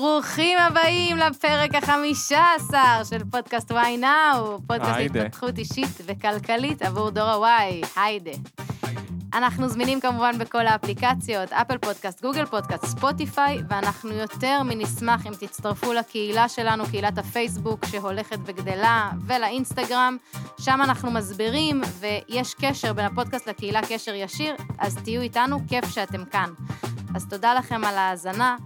ברוכים הבאים לפרק החמישה עשר של פודקאסט וואי נאו, פודקאסט היידה. להתפתחות אישית וכלכלית עבור דור ה-Y, היידה. אנחנו זמינים כמובן בכל האפליקציות, Apple Podcast, Google Podcast, Spotify, ואנחנו יותר משנשמח אם תצטרפו לקהילה שלנו, קהילת הפייסבוק שהולכת וגדלה, ולאינסטגרם, שם אנחנו מסבירים, ויש קשר בין הפודקאסט לקהילה, קשר ישיר, אז תהיו איתנו, כיף שאתם כאן. אז תודה לכם על ההאזנה.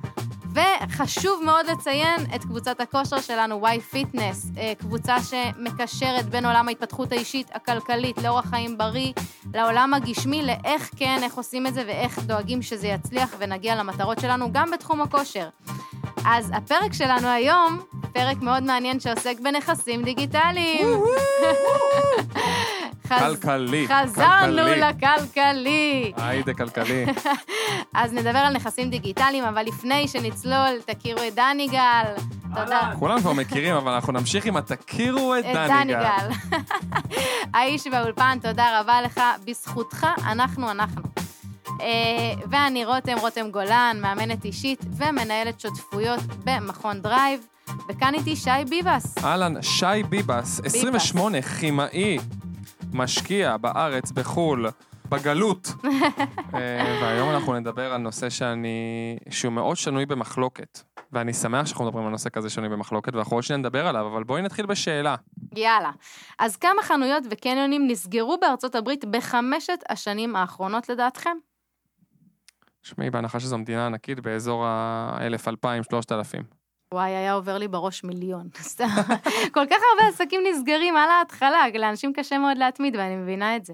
וחשוב מאוד לציין את קבוצת הכושר שלנו, Y Fitness, קבוצה שמקשרת בין עולם ההתפתחות האישית, הכלכלית, לאורח חיים בריא, לעולם הגשמי, לאיך כן, איך עושים את זה ואיך דואגים שזה יצליח ונגיע למטרות שלנו, גם בתחום הכושר. אז הפרק שלנו היום, פרק מאוד מעניין שעוסק בנכסים דיגיטליים. כלכלי, חזרנו כלכלי. לכלכלי. היידה כלכלי. אז נדבר על נכסים דיגיטליים, אבל לפני שנצלול, תכירו את דני גל. תודה. כולם כבר מכירים, אבל אנחנו נמשיך עם התכירו את דני גל. האיש באולפן, תודה רבה לך. בזכותך, אנחנו אנחנו. אה, ואני רותם, רותם גולן, מאמנת אישית ומנהלת שותפויות במכון דרייב. וכאן איתי שי ביבס. אהלן, שי ביבס, 28, כימאי, משקיע בארץ, בחו"ל, בגלות. אה, והיום אנחנו נדבר על נושא שאני, שהוא מאוד שנוי במחלוקת. ואני שמח שאנחנו מדברים על נושא כזה שנוי במחלוקת, ואנחנו עוד שניה נדבר עליו, אבל בואי נתחיל בשאלה. יאללה. אז כמה חנויות וקניונים נסגרו בארצות הברית בחמשת השנים האחרונות לדעתכם? תשמעי, בהנחה שזו מדינה ענקית, באזור ה-1,000, 2,000, 3,000. וואי, היה עובר לי בראש מיליון. כל כך הרבה עסקים נסגרים על ההתחלה, לאנשים קשה מאוד להתמיד, ואני מבינה את זה.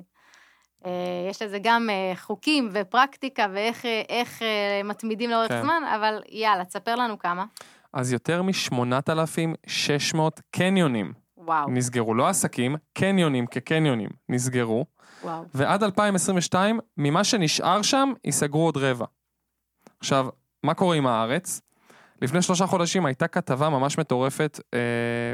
אה, יש לזה גם אה, חוקים ופרקטיקה ואיך אה, איך, מתמידים לאורך כן. זמן, אבל יאללה, תספר לנו כמה. אז יותר מ-8,600 קניונים וואו, נסגרו, לא עסקים, קניונים כקניונים נסגרו, וואו. ועד 2022, ממה שנשאר שם, ייסגרו עוד רבע. עכשיו, מה קורה עם הארץ? לפני שלושה חודשים הייתה כתבה ממש מטורפת אה,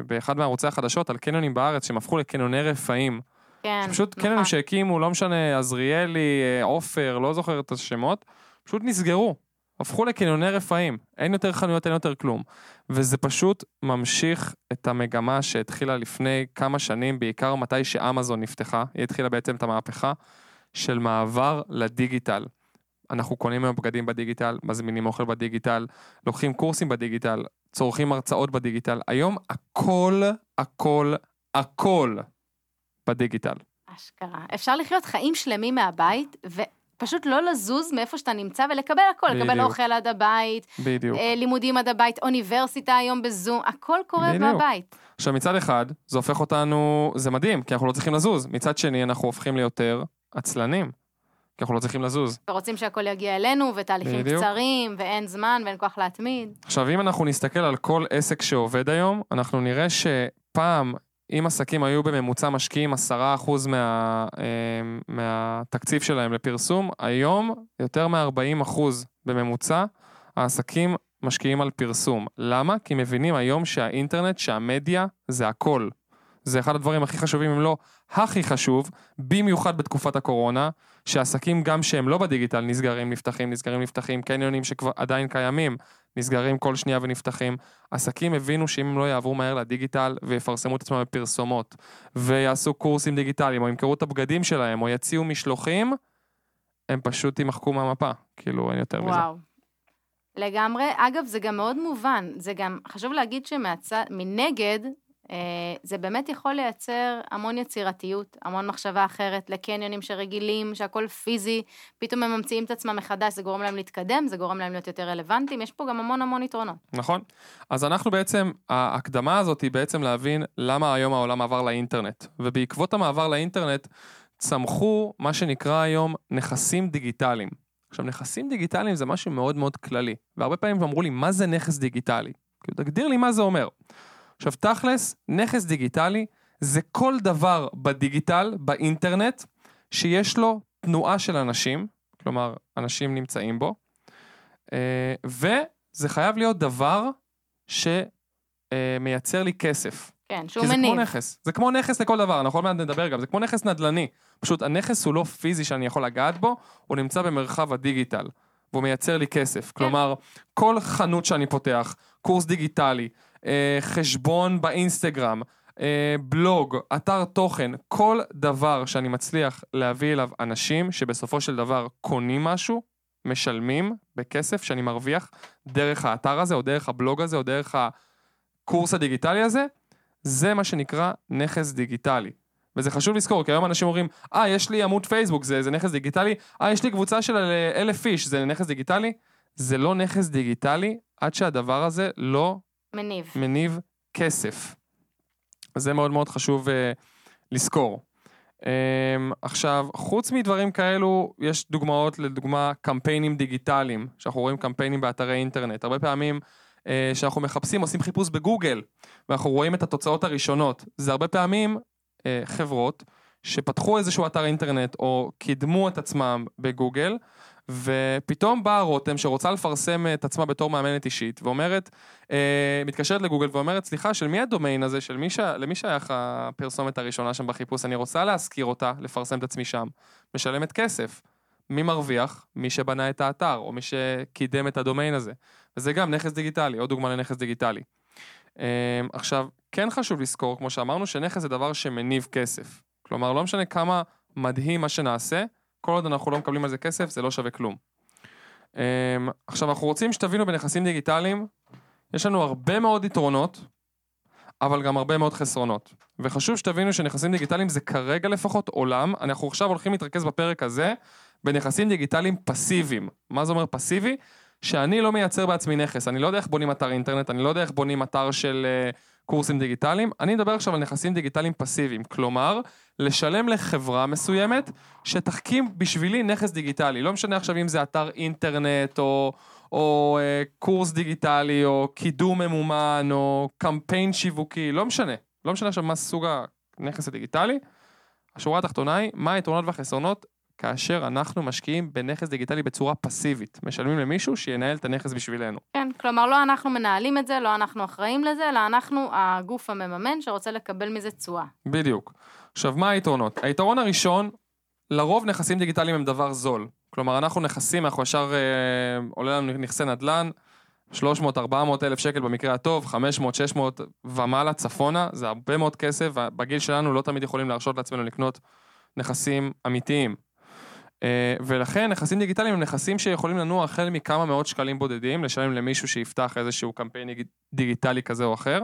באחד מערוצי החדשות על קניונים בארץ שהם הפכו לקניוני רפאים. כן, פשוט נכון. קניונים שהקימו, לא משנה, עזריאלי, אה, עופר, לא זוכר את השמות, פשוט נסגרו. הפכו לקניוני רפאים. אין יותר חנויות, אין יותר כלום. וזה פשוט ממשיך את המגמה שהתחילה לפני כמה שנים, בעיקר מתי שאמזון נפתחה, היא התחילה בעצם את המהפכה של מעבר לדיגיטל. אנחנו קונים היום בגדים בדיגיטל, מזמינים אוכל בדיגיטל, לוקחים קורסים בדיגיטל, צורכים הרצאות בדיגיטל. היום הכל, הכל, הכל בדיגיטל. אשכרה. אפשר לחיות חיים שלמים מהבית, ופשוט לא לזוז מאיפה שאתה נמצא ולקבל הכל, לקבל בדיוק. אוכל עד הבית, בדיוק. אה, לימודים עד הבית, אוניברסיטה היום בזום, הכל קורה בדיוק. מהבית. עכשיו מצד אחד, זה הופך אותנו, זה מדהים, כי אנחנו לא צריכים לזוז. מצד שני, אנחנו הופכים ליותר עצלנים, כי אנחנו לא צריכים לזוז. ורוצים שהכל יגיע אלינו, ותהליכים בדיוק. קצרים, ואין זמן, ואין כוח להתמיד. עכשיו, אם אנחנו נסתכל על כל עסק שעובד היום, אנחנו נראה שפעם, אם עסקים היו בממוצע משקיעים 10% מה, אה, מהתקציב שלהם לפרסום, היום יותר מ-40% בממוצע, העסקים משקיעים על פרסום. למה? כי מבינים היום שהאינטרנט, שהמדיה, זה הכל. זה אחד הדברים הכי חשובים, אם לא הכי חשוב, במיוחד בתקופת הקורונה, שעסקים גם שהם לא בדיגיטל נסגרים, נפתחים, נסגרים, נפתחים, קניונים שכבר עדיין קיימים, נסגרים כל שנייה ונפתחים. עסקים הבינו שאם הם לא יעברו מהר לדיגיטל ויפרסמו את עצמם בפרסומות, ויעשו קורסים דיגיטליים, או ימכרו את הבגדים שלהם, או יציעו משלוחים, הם פשוט יימחקו מהמפה. כאילו, אין יותר מזה. וואו. לגמרי. אגב, זה גם מאוד מובן. זה גם, חשוב להגיד שמנגד, זה באמת יכול לייצר המון יצירתיות, המון מחשבה אחרת לקניונים שרגילים, שהכל פיזי, פתאום הם ממציאים את עצמם מחדש, זה גורם להם להתקדם, זה גורם להם להיות יותר רלוונטיים, יש פה גם המון המון יתרונות. נכון. אז אנחנו בעצם, ההקדמה הזאת היא בעצם להבין למה היום העולם עבר לאינטרנט. ובעקבות המעבר לאינטרנט, צמחו מה שנקרא היום נכסים דיגיטליים. עכשיו, נכסים דיגיטליים זה משהו מאוד מאוד כללי. והרבה פעמים אמרו לי, מה זה נכס דיגיטלי? כאילו, תגדיר לי מה זה אומר. עכשיו, תכלס, נכס דיגיטלי זה כל דבר בדיגיטל, באינטרנט, שיש לו תנועה של אנשים, כלומר, אנשים נמצאים בו, אה, וזה חייב להיות דבר שמייצר לי כסף. כן, שהוא כי זה מניב. כמו נכס. זה כמו נכס לכל דבר, אנחנו עוד מעט נדבר גם, זה כמו נכס נדל"ני. פשוט הנכס הוא לא פיזי שאני יכול לגעת בו, הוא נמצא במרחב הדיגיטל. והוא מייצר לי כסף. כלומר, כל חנות שאני פותח, קורס דיגיטלי, אה, חשבון באינסטגרם, אה, בלוג, אתר תוכן, כל דבר שאני מצליח להביא אליו אנשים שבסופו של דבר קונים משהו, משלמים בכסף שאני מרוויח דרך האתר הזה, או דרך הבלוג הזה, או דרך הקורס הדיגיטלי הזה, זה מה שנקרא נכס דיגיטלי. וזה חשוב לזכור, כי היום אנשים אומרים, אה, יש לי עמוד פייסבוק, זה, זה נכס דיגיטלי, אה, יש לי קבוצה של אלף איש, זה נכס דיגיטלי. זה לא נכס דיגיטלי עד שהדבר הזה לא מניב. מניב כסף. זה מאוד מאוד חשוב uh, לזכור. Um, עכשיו, חוץ מדברים כאלו, יש דוגמאות, לדוגמה, קמפיינים דיגיטליים, שאנחנו רואים קמפיינים באתרי אינטרנט. הרבה פעמים uh, שאנחנו מחפשים, עושים חיפוש בגוגל, ואנחנו רואים את התוצאות הראשונות. זה הרבה פעמים uh, חברות שפתחו איזשהו אתר אינטרנט, או קידמו את עצמם בגוגל, ופתאום באה רותם שרוצה לפרסם את עצמה בתור מאמנת אישית, ואומרת, אה, מתקשרת לגוגל ואומרת, סליחה, של מי הדומיין הזה, של מי ש... למי שייך הפרסומת הראשונה שם בחיפוש, אני רוצה להשכיר אותה, לפרסם את עצמי שם. משלמת כסף. מי מרוויח? מי שבנה את האתר, או מי שקידם את הדומיין הזה. וזה גם נכס דיגיטלי, עוד דוגמה לנכס דיגיטלי. אה, עכשיו, כן חשוב לזכור, כמו שאמרנו, שנכס זה דבר שמניב כסף. כלומר, לא משנה כמה מדהים מה שנעשה, כל עוד אנחנו לא מקבלים על זה כסף, זה לא שווה כלום. Um, עכשיו, אנחנו רוצים שתבינו בנכסים דיגיטליים, יש לנו הרבה מאוד יתרונות, אבל גם הרבה מאוד חסרונות. וחשוב שתבינו שנכסים דיגיטליים זה כרגע לפחות עולם, אנחנו עכשיו הולכים להתרכז בפרק הזה בנכסים דיגיטליים פסיביים. מה זה אומר פסיבי? שאני לא מייצר בעצמי נכס, אני לא יודע איך בונים אתר אינטרנט, אני לא יודע איך בונים אתר של uh, קורסים דיגיטליים, אני מדבר עכשיו על נכסים דיגיטליים פסיביים, כלומר, לשלם לחברה מסוימת שתחכים בשבילי נכס דיגיטלי. לא משנה עכשיו אם זה אתר אינטרנט, או, או אה, קורס דיגיטלי, או קידום ממומן, או קמפיין שיווקי, לא משנה. לא משנה עכשיו מה סוג הנכס הדיגיטלי. השורה התחתונה היא, מה היתרונות והחסרונות כאשר אנחנו משקיעים בנכס דיגיטלי בצורה פסיבית. משלמים למישהו שינהל את הנכס בשבילנו. כן, כלומר לא אנחנו מנהלים את זה, לא אנחנו אחראים לזה, אלא אנחנו הגוף המממן שרוצה לקבל מזה תשואה. בדיוק. עכשיו, מה היתרונות? היתרון הראשון, לרוב נכסים דיגיטליים הם דבר זול. כלומר, אנחנו נכסים, אנחנו ישר אה, עולה לנו נכסי נדל"ן, 300-400 אלף שקל במקרה הטוב, 500-600 ומעלה צפונה, זה הרבה מאוד כסף, ובגיל שלנו לא תמיד יכולים להרשות לעצמנו לקנות נכסים אמיתיים. אה, ולכן נכסים דיגיטליים הם נכסים שיכולים לנוע החל מכמה מאות שקלים בודדים, לשלם למישהו שיפתח איזשהו קמפיין דיגיטלי כזה או אחר,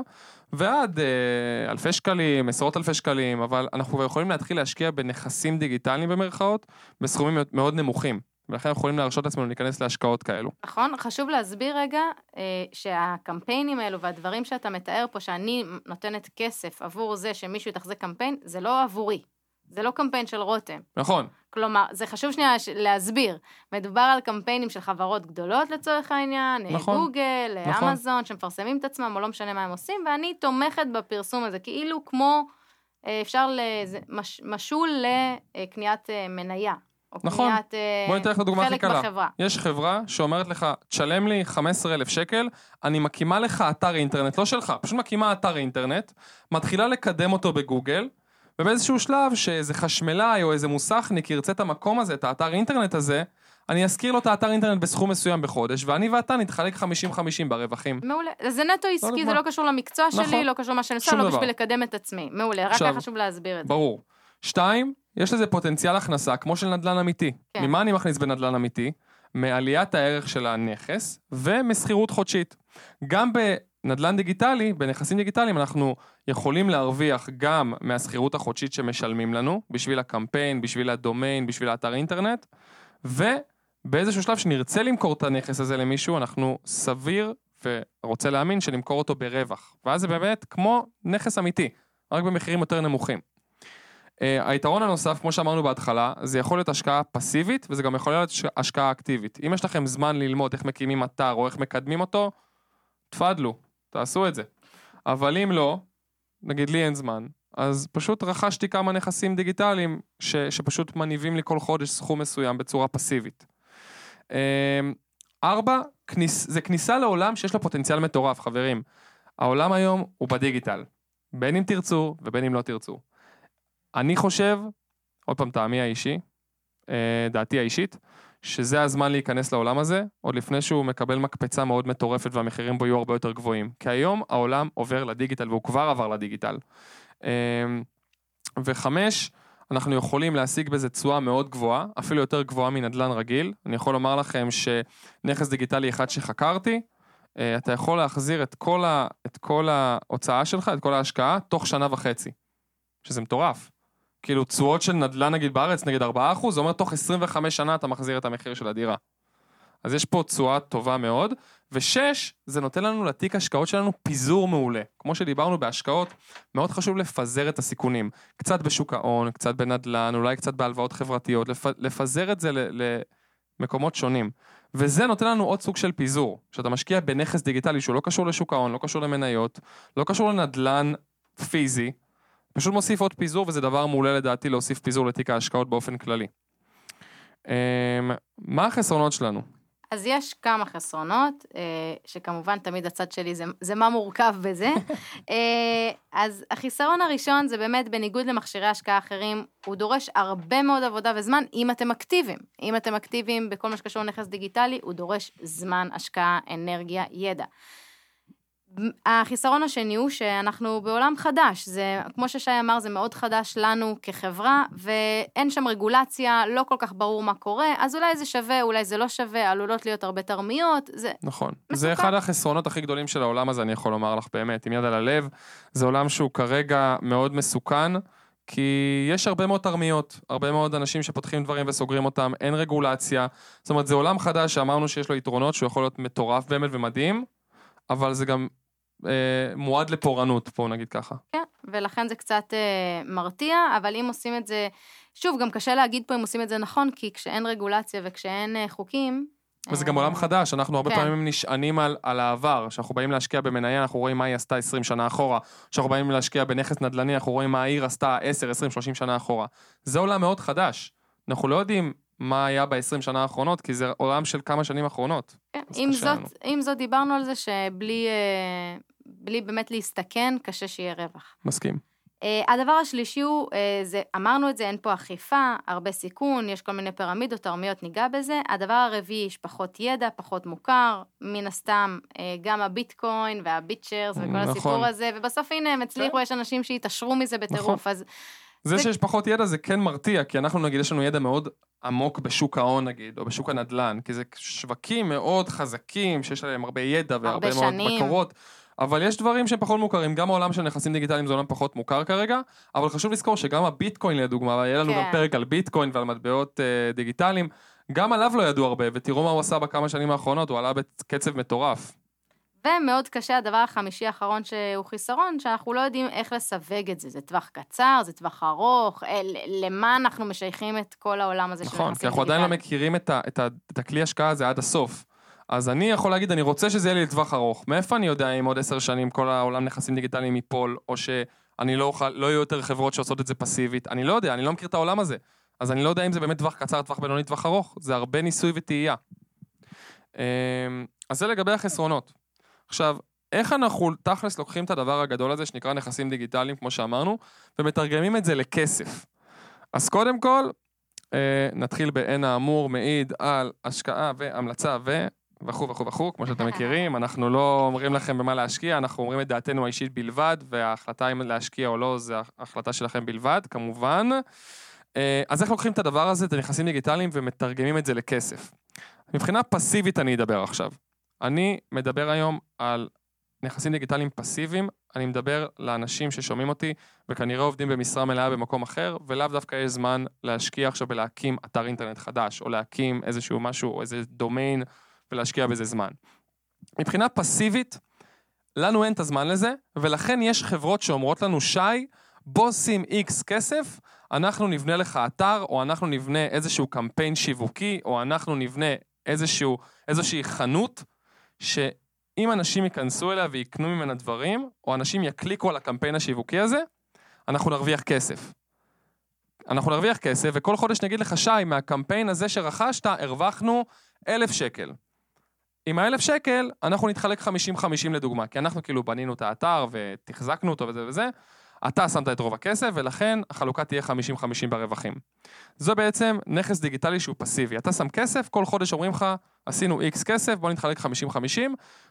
ועד אה, אלפי שקלים, עשרות אלפי שקלים, אבל אנחנו יכולים להתחיל להשקיע בנכסים דיגיטליים במרכאות, בסכומים מאוד נמוכים. ולכן יכולים להרשות לעצמנו להיכנס להשקעות כאלו. נכון, חשוב להסביר רגע אה, שהקמפיינים האלו והדברים שאתה מתאר פה, שאני נותנת כסף עבור זה שמישהו יתחזק קמפיין, זה לא עבורי. זה לא קמפיין של רותם. נכון. כלומר, זה חשוב שנייה להסביר. מדובר על קמפיינים של חברות גדולות לצורך העניין, נכון, גוגל, נכון. אמזון, שמפרסמים את עצמם, או לא משנה מה הם עושים, ואני תומכת בפרסום הזה, כאילו כמו, אה, אפשר, לזה, מש, משול לקניית אה, מניה. או נכון, קניית בוא ניתן לך דוגמה הכי קלה. בחברה. יש חברה שאומרת לך, תשלם לי 15,000 שקל, אני מקימה לך אתר אינטרנט, לא שלך, פשוט מקימה אתר אינטרנט, מתחילה לקדם אותו בגוגל, ובאיזשהו שלב שאיזה חשמלאי או איזה מוסכניק ירצה את המקום הזה, את האתר אינטרנט הזה, אני אזכיר לו את האתר אינטרנט בסכום מסוים בחודש, ואני ואתה נתחלק 50-50 ברווחים. מעולה. זה נטו עסקי, זה לא קשור למקצוע שלי, נכון. לא קשור למה שאני עושה, לא בשביל לקדם את עצמי. מעולה, רק היה חשוב להסביר את זה. ברור. שתיים, יש לזה פוטנציאל הכנסה, כמו של נדל"ן אמיתי. כן. ממה אני מכניס בנדל"ן אמיתי? מעליית הערך של הנכס ומסחירות חודשית. גם בנדל"ן דיגיטלי, בנכסים דיגיטליים, אנחנו יכולים להרוויח גם מהשכירות החודשית שמשלמים לנו, בשביל הקמפיין, בשביל הדומיין, בשביל האתר אינטרנט, ובאיזשהו שלב שנרצה למכור את הנכס הזה למישהו, אנחנו סביר ורוצה להאמין שנמכור אותו ברווח. ואז זה באמת כמו נכס אמיתי, רק במחירים יותר נמוכים. Uh, היתרון הנוסף, כמו שאמרנו בהתחלה, זה יכול להיות השקעה פסיבית, וזה גם יכול להיות השקעה אקטיבית. אם יש לכם זמן ללמוד איך מקימים אתר או איך מקדמים אותו, תפדלו, תעשו את זה. אבל אם לא, נגיד לי אין זמן, אז פשוט רכשתי כמה נכסים דיגיטליים ש, שפשוט מניבים לי כל חודש סכום מסוים בצורה פסיבית. אמ, ארבע, כניס, זה כניסה לעולם שיש לו פוטנציאל מטורף, חברים. העולם היום הוא בדיגיטל, בין אם תרצו ובין אם לא תרצו. אני חושב, עוד פעם טעמי האישי, אה, דעתי האישית, שזה הזמן להיכנס לעולם הזה, עוד לפני שהוא מקבל מקפצה מאוד מטורפת והמחירים בו יהיו הרבה יותר גבוהים. כי היום העולם עובר לדיגיטל, והוא כבר עבר לדיגיטל. אמ, וחמש, אנחנו יכולים להשיג בזה תשואה מאוד גבוהה, אפילו יותר גבוהה מנדל"ן רגיל. אני יכול לומר לכם שנכס דיגיטלי אחד שחקרתי, אה, אתה יכול להחזיר את כל, ה, את כל ההוצאה שלך, את כל ההשקעה, תוך שנה וחצי. שזה מטורף. כאילו תשואות של נדל"ן נגיד בארץ, נגיד 4%, זה אומר תוך 25 שנה אתה מחזיר את המחיר של הדירה. אז יש פה תשואה טובה מאוד. ושש, זה נותן לנו לתיק השקעות שלנו פיזור מעולה. כמו שדיברנו בהשקעות, מאוד חשוב לפזר את הסיכונים. קצת בשוק ההון, קצת בנדל"ן, אולי קצת בהלוואות חברתיות, לפ... לפזר את זה למקומות שונים. וזה נותן לנו עוד סוג של פיזור. כשאתה משקיע בנכס דיגיטלי שהוא לא קשור לשוק ההון, לא קשור למניות, לא קשור לנדל"ן פיזי, פשוט מוסיף עוד פיזור, וזה דבר מעולה לדעתי להוסיף פיזור לתיק ההשקעות באופן כללי. אמ, מה החסרונות שלנו? אז יש כמה חסרונות, אה, שכמובן תמיד הצד שלי זה, זה מה מורכב בזה. אה, אז החיסרון הראשון זה באמת בניגוד למכשירי השקעה אחרים, הוא דורש הרבה מאוד עבודה וזמן אם אתם אקטיביים. אם אתם אקטיביים בכל מה שקשור לנכס דיגיטלי, הוא דורש זמן, השקעה, אנרגיה, ידע. החיסרון השני הוא שאנחנו בעולם חדש, זה, כמו ששי אמר, זה מאוד חדש לנו כחברה, ואין שם רגולציה, לא כל כך ברור מה קורה, אז אולי זה שווה, אולי זה לא שווה, עלולות להיות הרבה תרמיות, זה נכון. מסוכן. זה אחד החסרונות הכי גדולים של העולם הזה, אני יכול לומר לך באמת, עם יד על הלב, זה עולם שהוא כרגע מאוד מסוכן. כי יש הרבה מאוד תרמיות, הרבה מאוד אנשים שפותחים דברים וסוגרים אותם, אין רגולציה. זאת אומרת, זה עולם חדש שאמרנו שיש לו יתרונות, שהוא יכול להיות מטורף באמת ומדהים, אבל זה גם מועד לפורענות, בואו נגיד ככה. כן, ולכן זה קצת אה, מרתיע, אבל אם עושים את זה, שוב, גם קשה להגיד פה אם עושים את זה נכון, כי כשאין רגולציה וכשאין אה, חוקים... וזה גם עולם חדש, אנחנו הרבה כן. פעמים נשענים על, על העבר. כשאנחנו באים להשקיע במניה, אנחנו רואים מה היא עשתה 20 שנה אחורה. כשאנחנו באים להשקיע בנכס נדל"ני, אנחנו רואים מה העיר עשתה 10, 20, 30 שנה אחורה. זה עולם מאוד חדש. אנחנו לא יודעים מה היה ב-20 שנה האחרונות, כי זה עולם של כמה שנים אחרונות. כן, עם זאת, עם זאת דיברנו על זה שבלי אה, בלי באמת להסתכן, קשה שיהיה רווח. מסכים. Uh, הדבר השלישי הוא, uh, זה, אמרנו את זה, אין פה אכיפה, הרבה סיכון, יש כל מיני פירמידות, תרמיות, ניגע בזה. הדבר הרביעי, יש פחות ידע, פחות מוכר, מן הסתם, uh, גם הביטקוין והביטשרס וכל נכון. הסיפור הזה, ובסוף הנה הם הצליחו, כן. יש אנשים שהתעשרו מזה בטירוף, נכון. אז... זה, שיש פחות ידע זה כן מרתיע, כי אנחנו נגיד, יש לנו ידע מאוד עמוק בשוק ההון נגיד, או בשוק הנדל"ן, כי זה שווקים מאוד חזקים, שיש עליהם הרבה ידע והרבה מאוד בקורות. אבל יש דברים שהם פחות מוכרים, גם העולם של נכסים דיגיטליים זה עולם פחות מוכר כרגע, אבל חשוב לזכור שגם הביטקוין לדוגמה, ויהיה לנו כן. גם פרק על ביטקוין ועל מטבעות אה, דיגיטליים, גם עליו לא ידעו הרבה, ותראו מה הוא עשה בכמה שנים האחרונות, הוא עלה בקצב מטורף. ומאוד קשה, הדבר החמישי האחרון שהוא חיסרון, שאנחנו לא יודעים איך לסווג את זה. זה טווח קצר, זה טווח ארוך, אל, למה אנחנו משייכים את כל העולם הזה נכון, של. נכון, כי אנחנו עדיין לא מכירים את, ה, את, ה, את הכלי השקעה הזה עד הסוף. אז אני יכול להגיד, אני רוצה שזה יהיה לי לטווח ארוך. מאיפה אני יודע אם עוד עשר שנים כל העולם נכסים דיגיטליים ייפול, או שאני לא אוכל, לא יהיו יותר חברות שעושות את זה פסיבית? אני לא יודע, אני לא מכיר את העולם הזה. אז אני לא יודע אם זה באמת טווח קצר, טווח בינוני, טווח ארוך. זה הרבה ניסוי וטעייה. אמ, אז זה לגבי החסרונות. עכשיו, איך אנחנו תכלס לוקחים את הדבר הגדול הזה שנקרא נכסים דיגיטליים, כמו שאמרנו, ומתרגמים את זה לכסף? אז קודם כל, אה, נתחיל בעין האמור מעיד על השקעה והמלצה ו... וכו' וכו' וכו', כמו שאתם מכירים, אנחנו לא אומרים לכם במה להשקיע, אנחנו אומרים את דעתנו האישית בלבד, וההחלטה אם להשקיע או לא, זה החלטה שלכם בלבד, כמובן. אה, אז איך לוקחים את הדבר הזה, את הנכסים דיגיטליים, ומתרגמים את זה לכסף? מבחינה פסיבית אני אדבר עכשיו. אני מדבר היום על נכסים דיגיטליים פסיביים, אני מדבר לאנשים ששומעים אותי וכנראה עובדים במשרה מלאה במקום אחר, ולאו דווקא יש זמן להשקיע עכשיו בלהקים אתר אינטרנט חדש, או להקים איזשהו משהו, או איזה דומיין, ולהשקיע בזה זמן. מבחינה פסיבית, לנו אין את הזמן לזה, ולכן יש חברות שאומרות לנו, שי, בוא שים איקס כסף, אנחנו נבנה לך אתר, או אנחנו נבנה איזשהו קמפיין שיווקי, או אנחנו נבנה איזשהו, איזושהי חנות, שאם אנשים ייכנסו אליה ויקנו ממנה דברים, או אנשים יקליקו על הקמפיין השיווקי הזה, אנחנו נרוויח כסף. אנחנו נרוויח כסף, וכל חודש נגיד לך, שי, מהקמפיין הזה שרכשת, הרווחנו אלף שקל. עם האלף שקל, אנחנו נתחלק 50-50 לדוגמה, כי אנחנו כאילו בנינו את האתר ותחזקנו אותו וזה וזה, אתה שמת את רוב הכסף, ולכן החלוקה תהיה 50-50 ברווחים. זה בעצם נכס דיגיטלי שהוא פסיבי. אתה שם כסף, כל חודש אומרים לך, עשינו איקס כסף, בוא נתחלק 50-50,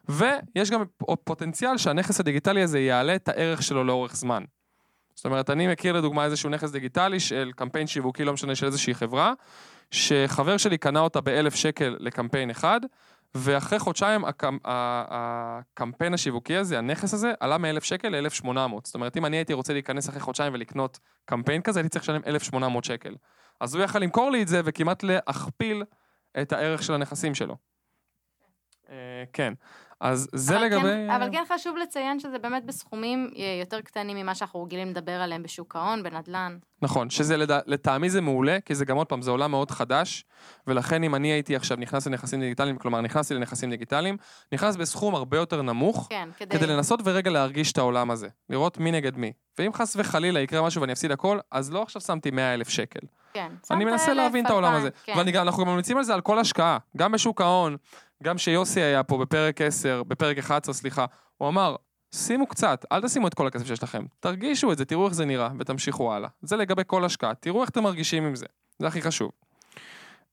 ויש גם פוטנציאל שהנכס הדיגיטלי הזה יעלה את הערך שלו לאורך זמן. זאת אומרת, אני מכיר לדוגמה איזשהו נכס דיגיטלי של קמפיין שיווקי, לא משנה, של איזושהי חברה, שחבר שלי קנה אותה באלף שקל לקמפיין אחד, ואחרי חודשיים הקמפ... הקמפיין השיווקי הזה, הנכס הזה, עלה מ-1,000 שקל ל-1,800. זאת אומרת, אם אני הייתי רוצה להיכנס אחרי חודשיים ולקנות קמפיין כזה, הייתי צריך לשלם 1,800 שקל. אז הוא יכל למכור לי את זה וכמעט להכפיל את הערך של הנכסים שלו. אה, כן. אז זה אבל לגבי... כן, אבל כן חשוב לציין שזה באמת בסכומים אה, יותר קטנים ממה שאנחנו רגילים לדבר עליהם בשוק ההון, בנדל"ן. נכון, שזה לד... לטעמי זה מעולה, כי זה גם עוד פעם, זה עולם מאוד חדש, ולכן אם אני הייתי עכשיו נכנס לנכסים דיגיטליים, כלומר נכנסתי לנכסים דיגיטליים, נכנס בסכום הרבה יותר נמוך, כן, כדי... כדי לנסות ורגע להרגיש את העולם הזה, לראות מי נגד מי. ואם חס וחלילה יקרה משהו ואני אפסיד הכל, אז לא עכשיו שמתי 100 אלף שקל. כן. אני מנסה להבין את העולם הזה. כן. ואנחנו גם ממליצים על זה על כל השקעה, גם בשוק ההון, גם שיוסי היה פה בפרק 10, בפרק 11, סליחה, הוא אמר, שימו קצת, אל תשימו את כל הכסף שיש לכם, תרגישו את זה, תראו איך זה נראה, ותמשיכו הלאה. זה לגבי כל השקעה, תראו איך אתם מרגישים עם זה, זה הכי חשוב.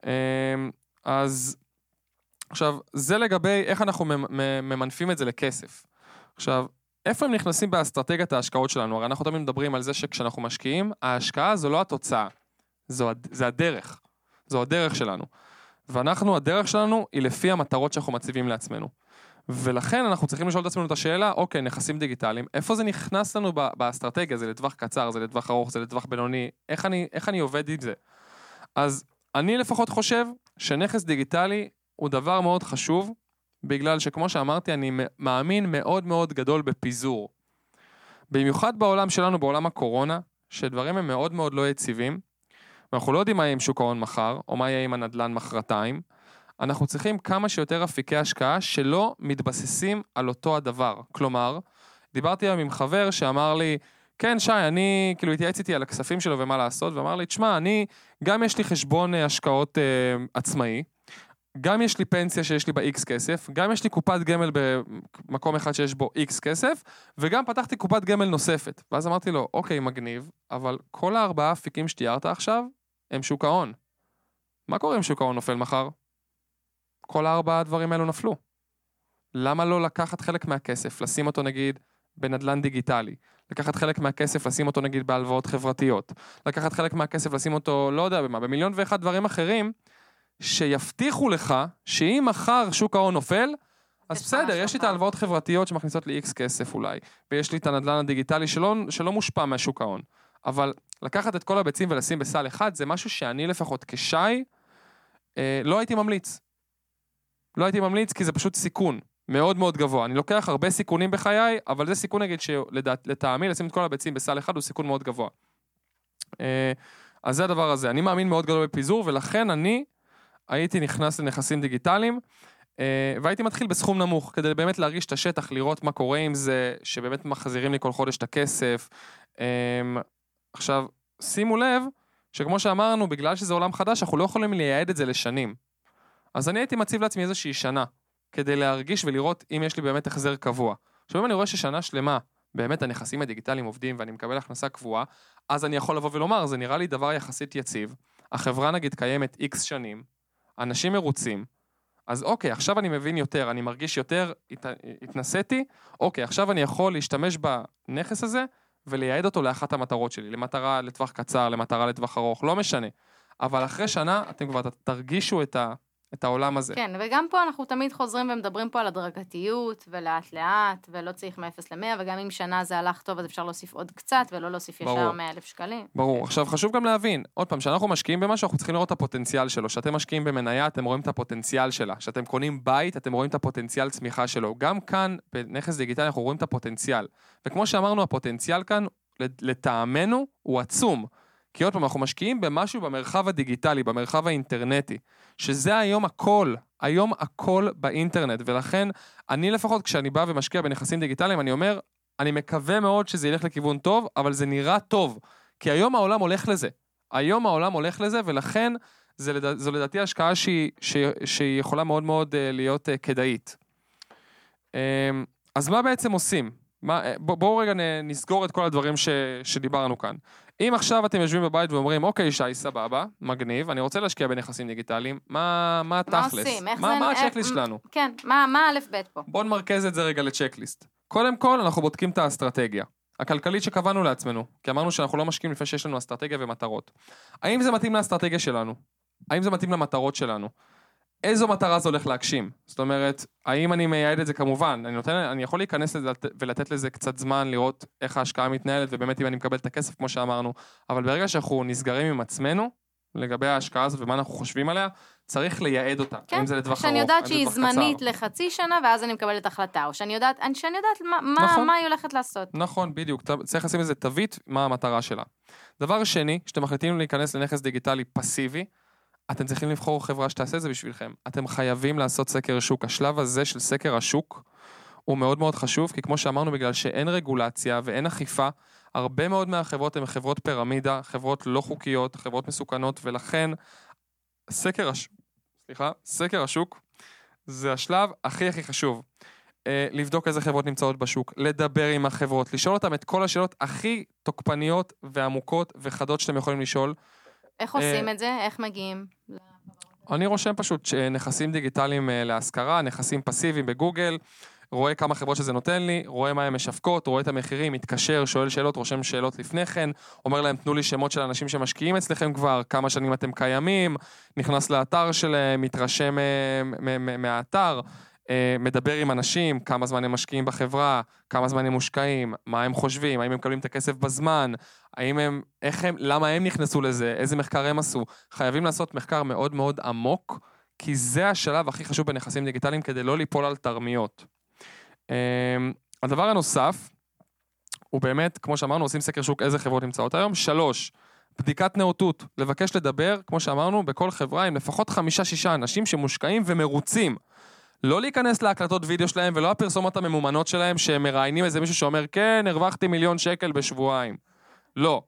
אמ, אז עכשיו, זה לגבי איך אנחנו ממנפים את זה לכסף. עכשיו, איפה הם נכנסים באסטרטגיית ההשקעות שלנו? הרי אנחנו תמיד מדברים על זה שכשאנחנו משקיעים, ההשקעה זו לא התוצאה, זו, זה הדרך. זו הדרך שלנו. ואנחנו, הדרך שלנו היא לפי המטרות שאנחנו מציבים לעצמנו. ולכן אנחנו צריכים לשאול את עצמנו את השאלה, אוקיי, נכסים דיגיטליים, איפה זה נכנס לנו באסטרטגיה? זה לטווח קצר, זה לטווח ארוך, זה לטווח בינוני, איך אני, איך אני עובד עם זה? אז אני לפחות חושב שנכס דיגיטלי הוא דבר מאוד חשוב, בגלל שכמו שאמרתי, אני מאמין מאוד מאוד גדול בפיזור. במיוחד בעולם שלנו, בעולם הקורונה, שדברים הם מאוד מאוד לא יציבים, ואנחנו לא יודעים מה יהיה עם שוק ההון מחר, או מה יהיה עם הנדל"ן מחרתיים, אנחנו צריכים כמה שיותר אפיקי השקעה שלא מתבססים על אותו הדבר. כלומר, דיברתי היום עם חבר שאמר לי, כן, שי, אני, כאילו, התייעץ איתי על הכספים שלו ומה לעשות, ואמר לי, תשמע, אני, גם יש לי חשבון אה, השקעות אה, עצמאי, גם יש לי פנסיה שיש לי בה X כסף, גם יש לי קופת גמל במקום אחד שיש בו X כסף, וגם פתחתי קופת גמל נוספת. ואז אמרתי לו, אוקיי, מגניב, אבל כל הארבעה אפיקים שתיארת עכשיו, הם שוק ההון. מה קורה אם שוק ההון נופל מחר? כל הארבעה הדברים האלו נפלו. למה לא לקחת חלק מהכסף, לשים אותו נגיד בנדלן דיגיטלי, לקחת חלק מהכסף, לשים אותו נגיד בהלוואות חברתיות, לקחת חלק מהכסף, לשים אותו, לא יודע במה, במיליון ואחד דברים אחרים, שיבטיחו לך שאם מחר שוק ההון נופל, אז בסדר, יש לי את. ההלוואות חברתיות שמכניסות לי איקס כסף אולי, ויש לי את הנדל"ן הדיגיטלי שלא, שלא מושפע מהשוק ההון. אבל לקחת את כל הביצים ולשים בסל אחד, זה משהו שאני לפחות כשי, אה, לא הייתי ממליץ. לא הייתי ממליץ כי זה פשוט סיכון מאוד מאוד גבוה. אני לוקח הרבה סיכונים בחיי, אבל זה סיכון נגיד שלטעמי לשים את כל הביצים בסל אחד הוא סיכון מאוד גבוה. אה, אז זה הדבר הזה. אני מאמין מאוד גדול בפיזור, ולכן אני הייתי נכנס לנכסים דיגיטליים, אה, והייתי מתחיל בסכום נמוך, כדי באמת להרגיש את השטח, לראות מה קורה עם זה, שבאמת מחזירים לי כל חודש את הכסף. עכשיו, שימו לב, שכמו שאמרנו, בגלל שזה עולם חדש, אנחנו לא יכולים לייעד את זה לשנים. אז אני הייתי מציב לעצמי איזושהי שנה, כדי להרגיש ולראות אם יש לי באמת החזר קבוע. עכשיו, אם אני רואה ששנה שלמה, באמת הנכסים הדיגיטליים עובדים ואני מקבל הכנסה קבועה, אז אני יכול לבוא ולומר, זה נראה לי דבר יחסית יציב. החברה נגיד קיימת איקס שנים, אנשים מרוצים, אז אוקיי, עכשיו אני מבין יותר, אני מרגיש יותר, הת... התנסיתי, אוקיי, עכשיו אני יכול להשתמש בנכס הזה ולייעד אותו לאחת המטרות שלי, למטרה לטווח קצר, למטרה לטווח ארוך, לא משנה. אבל אחרי שנה אתם כבר תרגישו את, ה... את העולם הזה. כן, וגם פה אנחנו תמיד חוזרים ומדברים פה על הדרגתיות, ולאט לאט, ולא צריך מ-0 ל-100, וגם אם שנה זה הלך טוב, אז אפשר להוסיף עוד קצת, ולא להוסיף ישר ברור. 100 אלף שקלים. ברור. עכשיו, חשוב גם להבין, עוד פעם, כשאנחנו משקיעים במשהו, אנחנו צריכים לראות את הפוטנציאל שלו. כשאתם משקיעים במניה, אתם רואים את הפוטנציאל שלה. כשאתם קונים בית, אתם רואים את הפוטנציאל צמיחה שלו. גם כאן, בנכס דיגיטלי, אנחנו רואים את הפוטנציאל. וכמו שאמרנו, הפוטנציאל כאן, לטעמנו, הוא עצום. כי עוד פעם, אנחנו משקיעים במשהו במרחב הדיגיטלי, במרחב האינטרנטי, שזה היום הכל, היום הכל באינטרנט, ולכן אני לפחות, כשאני בא ומשקיע בנכסים דיגיטליים, אני אומר, אני מקווה מאוד שזה ילך לכיוון טוב, אבל זה נראה טוב, כי היום העולם הולך לזה. היום העולם הולך לזה, ולכן זה, לדע, זו לדעתי השקעה שהיא, שהיא, יכולה מאוד מאוד אה, להיות אה, כדאית. אה, אז מה בעצם עושים? מה, אה, בוא, בואו רגע נסגור את כל הדברים ש, שדיברנו כאן. אם עכשיו אתם יושבים בבית ואומרים, אוקיי, שי, סבבה, מגניב, אני רוצה להשקיע בנכסים דיגיטליים, מה, מה מה התכלס? עושים? איך מה, זה- מה איך- הצ'קליסט שלנו? כן, מה מה א' ב' פה? בואו נמרכז את זה רגע לצ'קליסט. קודם כל, אנחנו בודקים את האסטרטגיה. הכלכלית שקבענו לעצמנו, כי אמרנו שאנחנו לא משקיעים לפני שיש לנו אסטרטגיה ומטרות. האם זה מתאים לאסטרטגיה שלנו? האם זה מתאים למטרות שלנו? איזו מטרה זה הולך להגשים? זאת אומרת, האם אני מייעד את זה כמובן, אני, נותן, אני יכול להיכנס לזה ולתת לזה קצת זמן, לראות איך ההשקעה מתנהלת, ובאמת אם אני מקבל את הכסף, כמו שאמרנו, אבל ברגע שאנחנו נסגרים עם עצמנו, לגבי ההשקעה הזאת ומה אנחנו חושבים עליה, צריך לייעד אותה. כן, האם זה לטווח ארוך, שאני יודעת זה שהיא לטווח קצר. זמנית לחצי שנה, ואז אני מקבלת החלטה, או שאני יודעת, אני- שאני יודעת מה- נכון. מה היא הולכת לעשות. נכון, בדיוק. צריך לשים איזה תווית, מה המטרה שלה. דבר שני, כשאתם מחליטים להיכנס לנכס דיגיטלי פסיבי, אתם צריכים לבחור חברה שתעשה את זה בשבילכם. אתם חייבים לעשות סקר שוק. השלב הזה של סקר השוק הוא מאוד מאוד חשוב, כי כמו שאמרנו, בגלל שאין רגולציה ואין אכיפה, הרבה מאוד מהחברות הן חברות פירמידה, חברות לא חוקיות, חברות מסוכנות, ולכן סקר השוק, סליחה, סקר השוק זה השלב הכי הכי חשוב. אה, לבדוק איזה חברות נמצאות בשוק, לדבר עם החברות, לשאול אותם את כל השאלות הכי תוקפניות ועמוקות וחדות שאתם יכולים לשאול. איך אה, עושים את זה? איך מגיעים? אני רושם פשוט שנכסים דיגיטליים אה, להשכרה, נכסים פסיביים בגוגל, רואה כמה חברות שזה נותן לי, רואה מה הן משווקות, רואה את המחירים, מתקשר, שואל שאלות, רושם שאלות לפני כן, אומר להם תנו לי שמות של אנשים שמשקיעים אצלכם כבר, כמה שנים אתם קיימים, נכנס לאתר שלהם, מתרשם אה, מהאתר, אה, מדבר עם אנשים, כמה זמן הם משקיעים בחברה, כמה זמן הם מושקעים, מה הם חושבים, האם הם מקבלים את הכסף בזמן, האם הם, איך הם, למה הם נכנסו לזה, איזה מחקר הם עשו. חייבים לעשות מחקר מאוד מאוד עמוק, כי זה השלב הכי חשוב בנכסים דיגיטליים כדי לא ליפול על תרמיות. אמ, הדבר הנוסף, הוא באמת, כמו שאמרנו, עושים סקר שוק איזה חברות נמצאות היום. שלוש, בדיקת נאותות. לבקש לדבר, כמו שאמרנו, בכל חברה עם לפחות חמישה-שישה אנשים שמושקעים ומרוצים. לא להיכנס להקלטות וידאו שלהם ולא הפרסומות הממומנות שלהם שהם מראיינים איזה מישהו שאומר, כן, הרווחתי מיליון שקל בשבועיים. לא.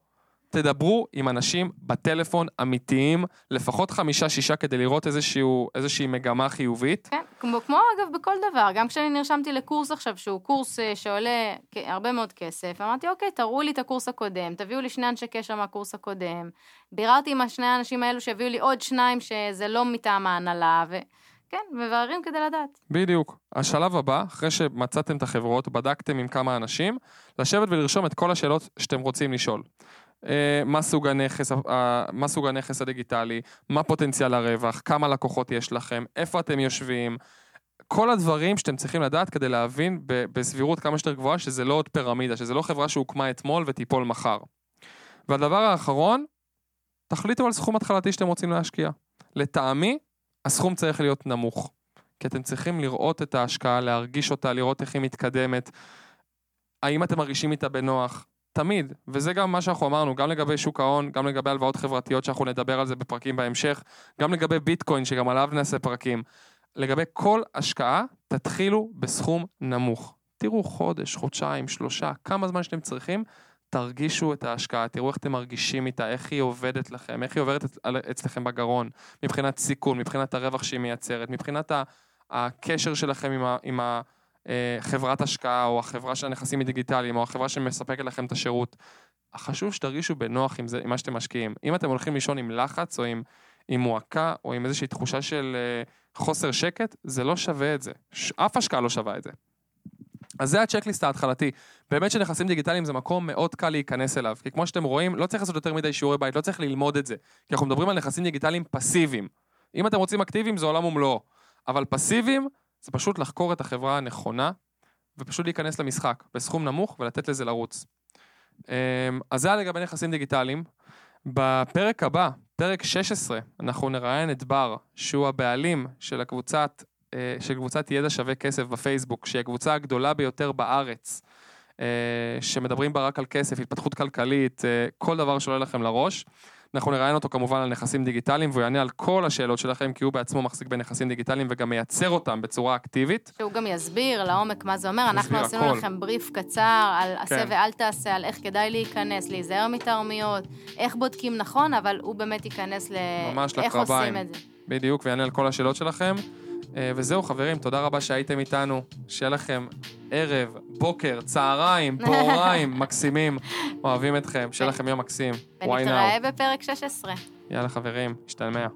תדברו עם אנשים בטלפון אמיתיים, לפחות חמישה-שישה כדי לראות איזשהו, איזושהי מגמה חיובית. כן, כמו, כמו אגב בכל דבר, גם כשאני נרשמתי לקורס עכשיו, שהוא קורס אה, שעולה הרבה מאוד כסף, אמרתי, אוקיי, תראו לי את הקורס הקודם, תביאו לי שני אנשי קשר מהקורס הקודם. ביררתי עם השני האנשים האלו שיביאו לי עוד שניים שזה לא מטעם ההנהלה, וכן, מבררים כדי לדעת. בדיוק. השלב הבא, אחרי שמצאתם את החברות, בדקתם עם כמה אנשים, לשבת ולרשום את כל השאלות שאתם רוצים לשאול. אה, מה סוג הנכס, אה, מה סוג הנכס הדיגיטלי, מה פוטנציאל הרווח, כמה לקוחות יש לכם, איפה אתם יושבים, כל הדברים שאתם צריכים לדעת כדי להבין בסבירות כמה שיותר גבוהה שזה לא עוד פירמידה, שזה לא חברה שהוקמה אתמול ותיפול מחר. והדבר האחרון, תחליטו על סכום התחלתי שאתם רוצים להשקיע. לטעמי, הסכום צריך להיות נמוך. כי אתם צריכים לראות את ההשקעה, להרגיש אותה, לראות איך היא מתקדמת. האם אתם מרגישים איתה בנוח? תמיד, וזה גם מה שאנחנו אמרנו, גם לגבי שוק ההון, גם לגבי הלוואות חברתיות שאנחנו נדבר על זה בפרקים בהמשך, גם לגבי ביטקוין שגם עליו נעשה פרקים. לגבי כל השקעה, תתחילו בסכום נמוך. תראו חודש, חודשיים, שלושה, כמה זמן שאתם צריכים, תרגישו את ההשקעה, תראו איך אתם מרגישים איתה, איך היא עובדת לכם, איך היא עוברת אצלכם בגרון, מבחינת סיכון, מבחינת הרווח שהיא מייצרת, מבחינת הקשר שלכם עם, ה, עם ה, אה, השקעה, או החברה של הנכסים הדיגיטליים, או החברה שמספקת לכם את השירות. חשוב שתרגישו בנוח עם, זה, עם מה שאתם משקיעים. אם אתם הולכים לישון עם לחץ, או עם, עם מועקה, או עם איזושהי תחושה של אה, חוסר שקט, זה לא שווה את זה. אף השקעה לא שווה את זה. אז זה הצ'קליסט ההתחלתי. באמת שנכסים דיגיטליים זה מקום מאוד קל להיכנס אליו. כי כמו שאתם רואים, לא צריך לעשות יותר מדי שיעורי בית, לא צריך ללמוד את זה. כי אנחנו מדברים על נכסים דיגיטליים פסיביים. אם אתם רוצים אקטיביים, זה עולם ומלואו. אבל פסיביים, זה פשוט לחקור את החברה הנכונה, ופשוט להיכנס למשחק, בסכום נמוך, ולתת לזה לרוץ. אמ, אז זה היה לגבי נכסים דיגיטליים. בפרק הבא, פרק 16, אנחנו נראיין את בר, שהוא הבעלים של הקבוצת, של קבוצת ידע שווה כסף בפייסבוק, שהיא הקבוצה הגדולה ביותר בארץ, אה, שמדברים בה רק על כסף, התפתחות כלכלית, אה, כל דבר שעולה לכם לראש. אנחנו נראיין אותו כמובן על נכסים דיגיטליים, והוא יענה על כל השאלות שלכם, כי הוא בעצמו מחזיק בנכסים דיגיטליים וגם מייצר אותם בצורה אקטיבית. שהוא גם יסביר לעומק מה זה אומר. אנחנו עשינו הכל. לכם בריף קצר על עשה כן. ואל תעשה, על איך כדאי להיכנס, להיזהר מתרמיות, איך בודקים נכון, אבל הוא באמת ייכנס ל... ממש איך לקרביים. עושים את זה. בדיוק, ויענה על כל השאלות שלכם. אה, וזהו, חברים, תודה רבה שהייתם איתנו. שיהיה לכם ערב, בוקר, צהריים, בוהריים, מקסימים. אוהבים אתכם, שיהיה לכם יום מקסים. ונתראה? בפרק 16. יאללה חברים, השתלמע.